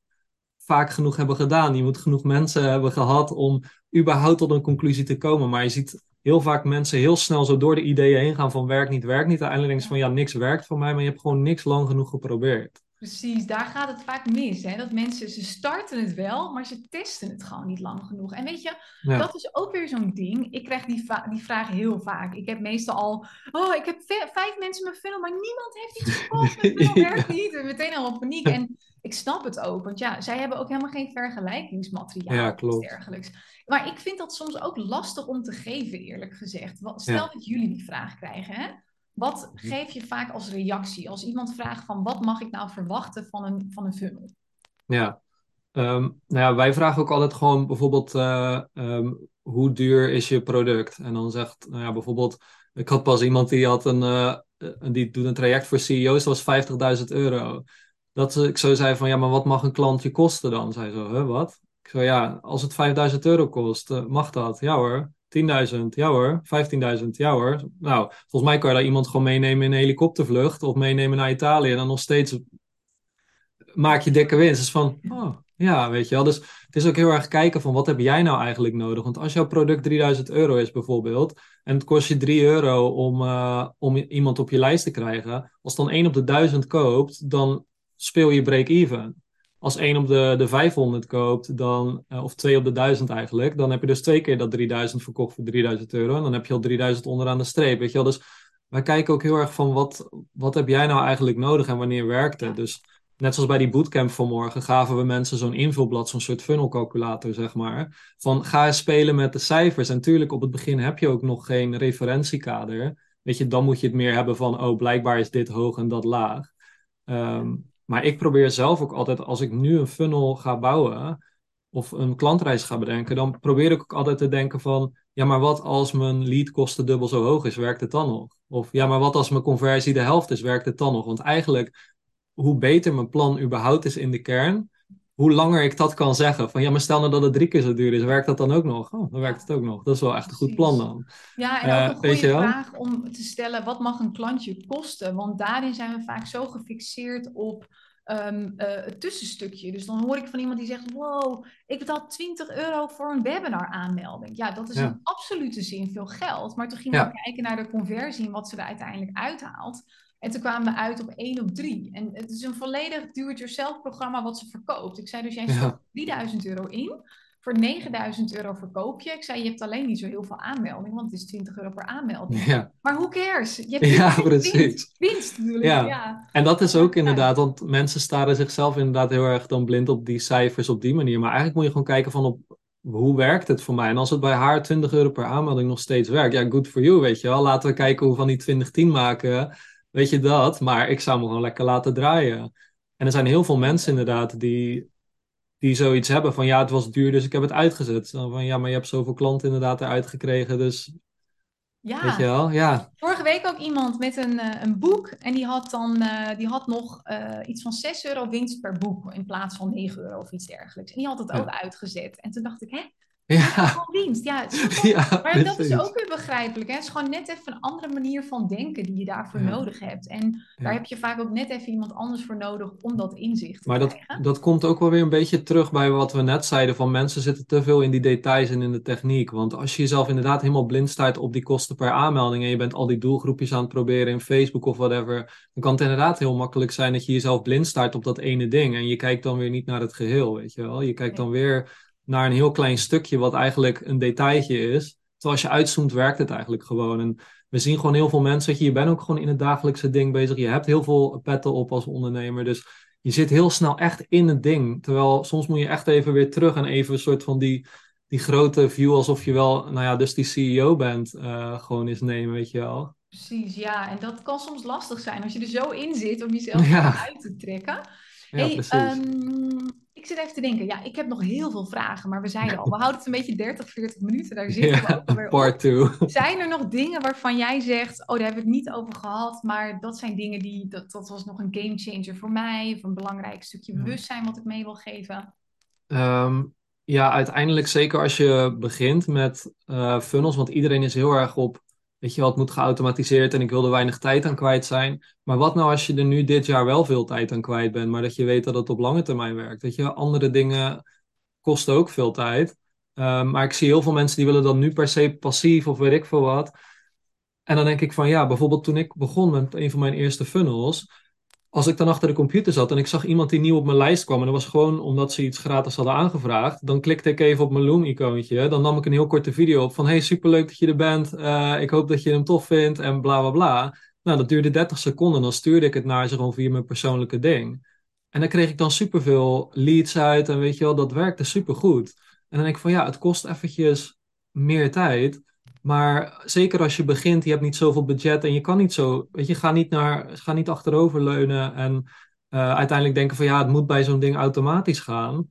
vaak genoeg hebben gedaan. Je moet genoeg mensen hebben gehad om überhaupt tot een conclusie te komen. Maar je ziet heel vaak mensen heel snel zo door de ideeën heen gaan van werkt niet, werkt niet. Uiteindelijk denk van ja, niks werkt voor mij, maar je hebt gewoon niks lang genoeg geprobeerd. Precies, daar gaat het vaak mis. Hè? Dat mensen, ze starten het wel, maar ze testen het gewoon niet lang genoeg. En weet je, dat is ook weer zo'n ding. Ik krijg die, die vraag heel vaak. Ik heb meestal al, oh, ik heb vijf mensen mijn funnel, maar niemand heeft iets gekocht. *laughs* Mijn funnel werkt niet. En meteen al op paniek. En ik snap het ook, want ja, zij hebben ook helemaal geen vergelijkingsmateriaal ja, klopt. of dergelijks. Maar ik vind dat soms ook lastig om te geven, eerlijk gezegd. Stel dat jullie die vraag krijgen, hè? Wat mhm. geef je vaak als reactie als iemand vraagt van wat mag ik nou verwachten van een, van een funnel? Ja, um, nou ja, wij vragen ook altijd gewoon bijvoorbeeld uh, um, hoe duur is je product? En dan zegt, nou ja, bijvoorbeeld, ik had pas iemand die had een, uh, die doet een traject voor CEO's, dat was 50.000 euro. Dat ik zo zei van, ja, maar wat mag een klant je kosten dan? Zij zo, hè, wat? Ik zo, ja, als het 5000 euro kost, uh, mag dat? Ja hoor. 10.000, ja hoor. 15.000, ja hoor. Nou, volgens mij kan je daar iemand gewoon meenemen in een helikoptervlucht of meenemen naar Italië en dan nog steeds maak je dikke winst. Dus van, oh, ja, weet je wel. Dus het is ook heel erg kijken van wat heb jij nou eigenlijk nodig? Want als jouw product 3000 euro is bijvoorbeeld en het kost je 3 euro om, uh, om iemand op je lijst te krijgen, als dan 1 op de 1000 koopt, dan speel je break-even als 1 op de, de 500 koopt, dan, uh, of 2 op de 1000 eigenlijk, dan heb je dus twee keer dat 3000 verkocht voor 3000 euro. En dan heb je al 3000 onderaan de streep. Weet je wel? Dus wij kijken ook heel erg van wat, wat heb jij nou eigenlijk nodig en wanneer werkt het. Dus net zoals bij die bootcamp vanmorgen gaven we mensen zo'n invulblad, zo'n soort funnelcalculator, zeg maar. Van ga eens spelen met de cijfers. En natuurlijk, op het begin heb je ook nog geen referentiekader. Weet je, dan moet je het meer hebben van, oh, blijkbaar is dit hoog en dat laag. Um, maar ik probeer zelf ook altijd, als ik nu een funnel ga bouwen of een klantreis ga bedenken, dan probeer ik ook altijd te denken van, ja, maar wat als mijn leadkosten dubbel zo hoog is, werkt het dan nog? Of ja, maar wat als mijn conversie de helft is, werkt het dan nog? Want eigenlijk, hoe beter mijn plan überhaupt is in de kern, hoe langer ik dat kan zeggen. Van ja, maar stel nou dat het drie keer zo duur is, werkt dat dan ook nog? Oh, dan werkt het ook nog. Dat is wel echt een goed plan dan. Ja, en ook een uh, goede vraag om te stellen, wat mag een klantje kosten? Want daarin zijn we vaak zo gefixeerd op um, uh, het tussenstukje. Dus dan hoor ik van iemand die zegt, wow, ik betaal 20 euro voor een webinar aanmelding. Ja, dat is ja. in absolute zin veel geld. Maar toen gingen we kijken naar de conversie en wat ze er uiteindelijk uithaalt. En toen kwamen we uit op 1 op 3. En het is een volledig do-it-yourself programma wat ze verkoopt. Ik zei dus, jij stopt 3000 euro in. Voor 9000 euro verkoop je. Ik zei, je hebt alleen niet zo heel veel aanmeldingen, want het is 20 euro per aanmelding. Ja. Maar who cares? Je hebt ja, precies. Winst, winst Ja. ja. En dat is ook inderdaad, want mensen staren zichzelf inderdaad heel erg dan blind op die cijfers op die manier. Maar eigenlijk moet je gewoon kijken van op hoe werkt het voor mij? En als het bij haar 20 euro per aanmelding nog steeds werkt, ja, good for you, weet je wel. Laten we kijken hoe we van die 2010 maken, weet je dat. Maar ik zou me gewoon lekker laten draaien. En er zijn heel veel mensen inderdaad die, die zoiets hebben van, ja, het was duur, dus ik heb het uitgezet. Van, ja, maar je hebt zoveel klanten inderdaad eruit gekregen, dus Ja, weet je wel, ja. vorige week ook iemand met een, eh, een boek en die had dan eh, die had nog eh, iets van 6 euro winst per boek in plaats van 9 euro of iets dergelijks. En die had het ook uitgezet. En toen dacht ik, hè, ja. Ja, maar dat is ook weer begrijpelijk. Hè? Het is gewoon net even een andere manier van denken die je daarvoor Ja, nodig hebt. En daar heb je vaak ook net even iemand anders voor nodig om dat inzicht te Maar dat, krijgen. dat komt ook wel weer een beetje terug bij wat we net zeiden: van mensen zitten te veel in die details en in de techniek. Want als je jezelf inderdaad helemaal blind staat op die kosten per aanmelding en je bent al die doelgroepjes aan het proberen in Facebook of whatever, dan kan het inderdaad heel makkelijk zijn dat je jezelf blind staat op dat ene ding en je kijkt dan weer niet naar het geheel, weet je wel. Je kijkt dan weer naar een heel klein stukje wat eigenlijk een detailtje is. Terwijl als je uitzoomt, werkt het eigenlijk gewoon. En we zien gewoon heel veel mensen, weet je, je bent ook gewoon in het dagelijkse ding bezig. Je hebt heel veel petten op als ondernemer, dus je zit heel snel echt in het ding. Terwijl soms moet je echt even weer terug en even een soort van die, die grote view alsof je wel, nou ja, dus die CEO bent, eh, gewoon eens nemen, weet je wel. Precies, ja. En dat kan soms lastig zijn als je er zo in zit om jezelf *laughs* Ja, uit te trekken. ja, Hey, precies. Ik zit even te denken. Ja, ik heb nog heel veel vragen, maar we zeiden al, we *laughs* houden het een beetje 30, 40 minuten. Daar zitten we Ja, ook alweer op. part two. *laughs* Zijn er nog dingen waarvan jij zegt, oh, daar hebben we het niet over gehad, maar dat zijn dingen die, dat, dat was nog een game changer voor mij, of een belangrijk stukje Ja. bewustzijn wat ik mee wil geven? Ehm, ja, uiteindelijk zeker als je begint met eh, funnels, want iedereen is heel erg op, weet je het moet geautomatiseerd en ik wil er weinig tijd aan kwijt zijn. Maar wat nou als je er nu dit jaar wel veel tijd aan kwijt bent, maar dat je weet dat het op lange termijn werkt? Weet je, andere dingen kosten ook veel tijd. Ehm, maar ik zie heel veel mensen die willen dan nu per se passief of weet ik veel wat. En dan denk ik van ja, bijvoorbeeld toen ik begon met een van mijn eerste funnels, als ik dan achter de computer zat en ik zag iemand die nieuw op mijn lijst kwam, en dat was gewoon omdat ze iets gratis hadden aangevraagd, dan klikte ik even op mijn Loom-icoontje. Dan nam ik een heel korte video op van hey, superleuk dat je er bent. eh, ik hoop dat je hem tof vindt en bla bla bla. Nou, dat duurde 30 seconden. Dan stuurde ik het naar ze gewoon via mijn persoonlijke ding. En dan kreeg ik dan superveel leads uit en weet je wel, dat werkte supergoed. En dan denk ik van ja, het kost eventjes meer tijd. Maar zeker als je begint, je hebt niet zoveel budget en je kan niet zo, weet je, ga niet naar, ga niet achteroverleunen en eh, uiteindelijk denken van ja, het moet bij zo'n ding automatisch gaan.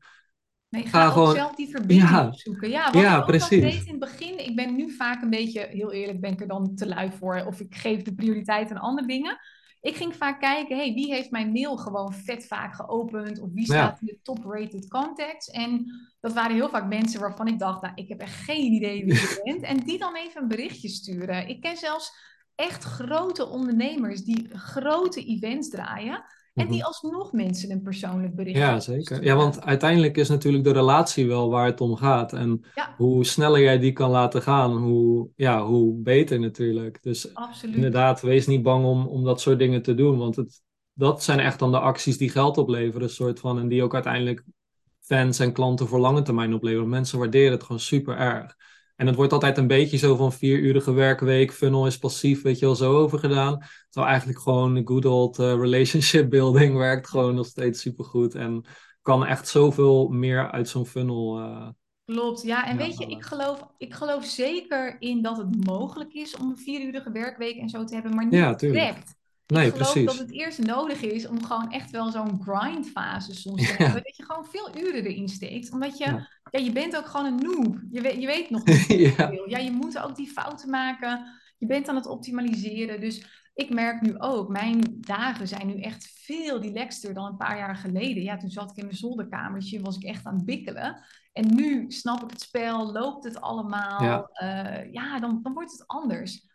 Nee, ga, Ga ook gewoon, zelf die verbinding ja, opzoeken. Ja, wat ja, precies. deed in het begin, ik ben nu vaak een beetje, heel eerlijk, ben ik er dan te lui voor. Of ik geef de prioriteit aan andere dingen. Ik ging vaak kijken, hey, wie heeft mijn mail gewoon vet vaak geopend? Of wie staat in de top-rated contacts? En dat waren heel vaak mensen waarvan ik dacht, nou, ik heb echt geen idee wie je *laughs* bent. En die dan even een berichtje sturen. Ik ken zelfs echt grote ondernemers die grote events draaien. En mhm. die alsnog mensen een persoonlijk berichtje Ja, zeker. Ja, want uiteindelijk is natuurlijk de relatie wel waar het om gaat. En Ja, hoe sneller jij die kan laten gaan, hoe, ja, hoe beter natuurlijk. Dus absoluut. inderdaad, wees niet bang om, om dat soort dingen te doen. Want het, dat zijn echt dan de acties die geld opleveren, soort van. En die ook uiteindelijk fans en klanten voor lange termijn opleveren. Mensen waarderen het gewoon super erg. En het wordt altijd een beetje zo van vierurige werkweek, funnel is passief, weet je wel, zo over gedaan. Terwijl eigenlijk gewoon de good old eh, relationship *laughs* building werkt gewoon nog steeds supergoed. En kan echt zoveel meer uit zo'n funnel eh Klopt, ja. En ja, weet je, ik geloof, ik geloof zeker in dat het mogelijk is om een vierurige werkweek en zo te hebben, maar niet Ja, tuurlijk. Direct. Ik Nee, geloof dat precies. het eerst nodig is om gewoon echt wel zo'n grindfase soms te Ja, hebben. Dat je gewoon veel uren erin steekt. Omdat je, ja. ja, je bent ook gewoon een noob. Je weet, je weet nog *laughs* niet Ja, veel. Ja, je moet ook die fouten maken. Je bent aan het optimaliseren. Dus ik merk nu ook, mijn dagen zijn nu echt veel relaxter dan een paar jaar geleden. Ja, toen zat ik in mijn zolderkamertje, was ik echt aan het bikkelen. En nu snap ik het spel, loopt het ja, allemaal. eh, ja, dan, dan wordt het anders.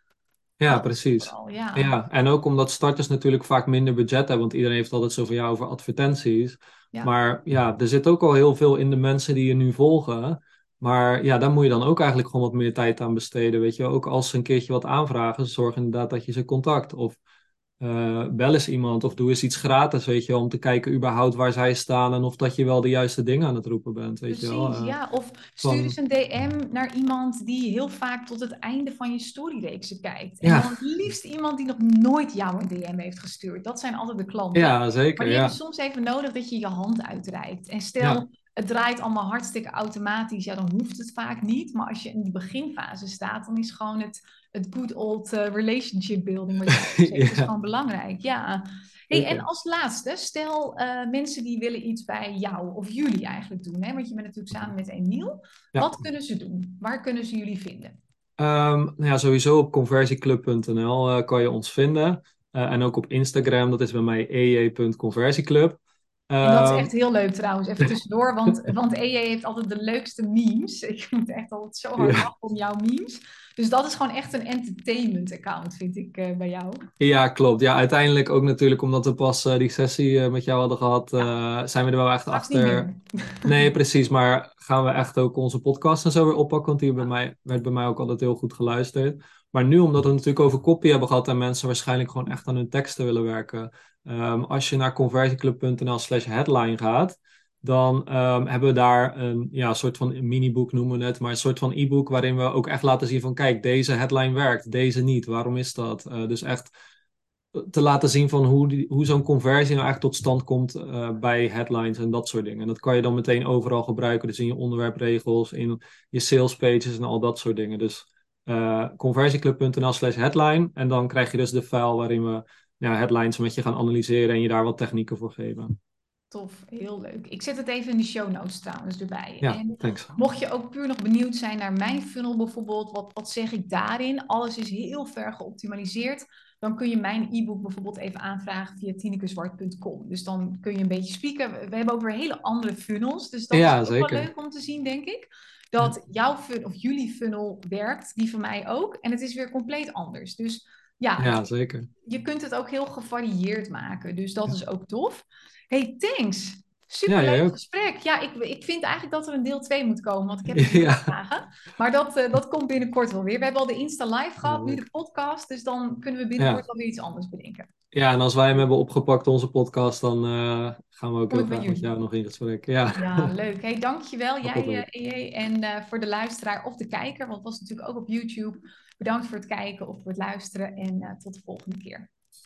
Ja, precies. vooral, ja. Ja, en ook omdat starters natuurlijk vaak minder budget hebben, want iedereen heeft altijd zo van ja over advertenties. Ja, Maar ja, er zit ook al heel veel in de mensen die je nu volgen. Maar ja, daar moet je dan ook eigenlijk gewoon wat meer tijd aan besteden. Weet je, ook als ze een keertje wat aanvragen, zorg inderdaad dat je ze contact. Of eh, bel eens iemand of doe eens iets gratis, weet je wel, om te kijken überhaupt waar zij staan en of dat je wel de juiste dingen aan het roepen bent, weet je wel. precies. Eh, Ja, of stuur eens van, een DM naar iemand die heel vaak tot het einde van je storyreeksen kijkt. En dan het liefst iemand die nog nooit jou een DM heeft gestuurd. Dat zijn altijd de klanten. ja, Maar zeker, die hebben ja. soms even nodig dat je je hand uitreikt. En Ja, stel, het draait allemaal hartstikke automatisch, ja, dan hoeft het vaak niet. Maar als je in de beginfase staat, dan is gewoon het, het good old uh, relationship building, wat je *laughs* is gewoon belangrijk. Ja. Hey, en als laatste, stel uh, mensen die willen iets bij jou of jullie eigenlijk doen, hè? want je bent natuurlijk samen met Emiel. Wat kunnen ze doen? Waar kunnen ze jullie vinden? Um, nou ja, sowieso op conversieclub.nl uh, kan je ons vinden. En ook op Instagram, dat is bij mij ej.conversieclub. En dat is ehm, echt heel leuk trouwens, even tussendoor, want, *laughs* want EJ heeft altijd de leukste memes. Ik moet echt altijd zo hard ja. om jouw memes. Dus dat is gewoon echt een entertainment account, vind ik, uh, bij jou. Ja, klopt. Ja, uiteindelijk ook natuurlijk omdat we pas uh, die sessie uh, met jou hadden gehad, ja. zijn we er wel echt achter. *laughs* Nee, precies. Maar gaan we echt ook onze podcast en zo weer oppakken, want die bij mij, werd bij mij ook altijd heel goed geluisterd. Maar nu, omdat we het natuurlijk over copy hebben gehad en mensen waarschijnlijk gewoon echt aan hun teksten willen werken, Um, als je naar conversieclub.nl slash headline gaat, dan um, hebben we daar een ja, soort van mini-boek noemen we het, maar een soort van e-book waarin we ook echt laten zien van kijk, deze headline werkt, deze niet, waarom is dat? Uh, dus echt te laten zien van hoe, die, hoe zo'n conversie nou eigenlijk tot stand komt uh, bij headlines en dat soort dingen. En dat kan je dan meteen overal gebruiken, dus in je onderwerpregels, in je sales pages en al dat soort dingen. Dus uh, conversieclub.nl slash headline en dan krijg je dus de file waarin we ja, headlines met je gaan analyseren en je daar wat technieken voor geven. Tof, heel leuk. Ik zet het even in de show notes trouwens erbij. Ja, en thanks. mocht je ook puur nog benieuwd zijn naar mijn funnel bijvoorbeeld, wat, wat zeg ik daarin? Alles is heel ver geoptimaliseerd. Dan kun je mijn e-book bijvoorbeeld even aanvragen via tinekezwart.com. Dus dan kun je een beetje spieken. We hebben ook weer hele andere funnels. Dus dat ja, is ook wel leuk om te zien, denk ik. Dat jouw funnel of jullie funnel werkt, die van mij ook. En het is weer compleet anders. Dus ja, ja, zeker. Je kunt het ook heel gevarieerd maken. Dus dat is ook tof. Hey, thanks. Super leuk gesprek. Ja, ik, ik vind eigenlijk dat er een deel 2 moet komen, want ik heb *laughs* het ja. vragen. Maar dat, uh, dat komt binnenkort wel weer. We hebben al de Insta Live gehad, nu de podcast. Dus dan kunnen we binnenkort ja. wel weer iets anders bedenken. Ja, en als wij hem hebben opgepakt, onze podcast, dan uh, gaan we ook heel graag met jou nog in gesprek. Ja, ja leuk. Hey, dankjewel jij, uh, En uh, voor de luisteraar of de kijker, want het was natuurlijk ook op YouTube. Bedankt voor het kijken of voor het luisteren en uh, tot de volgende keer.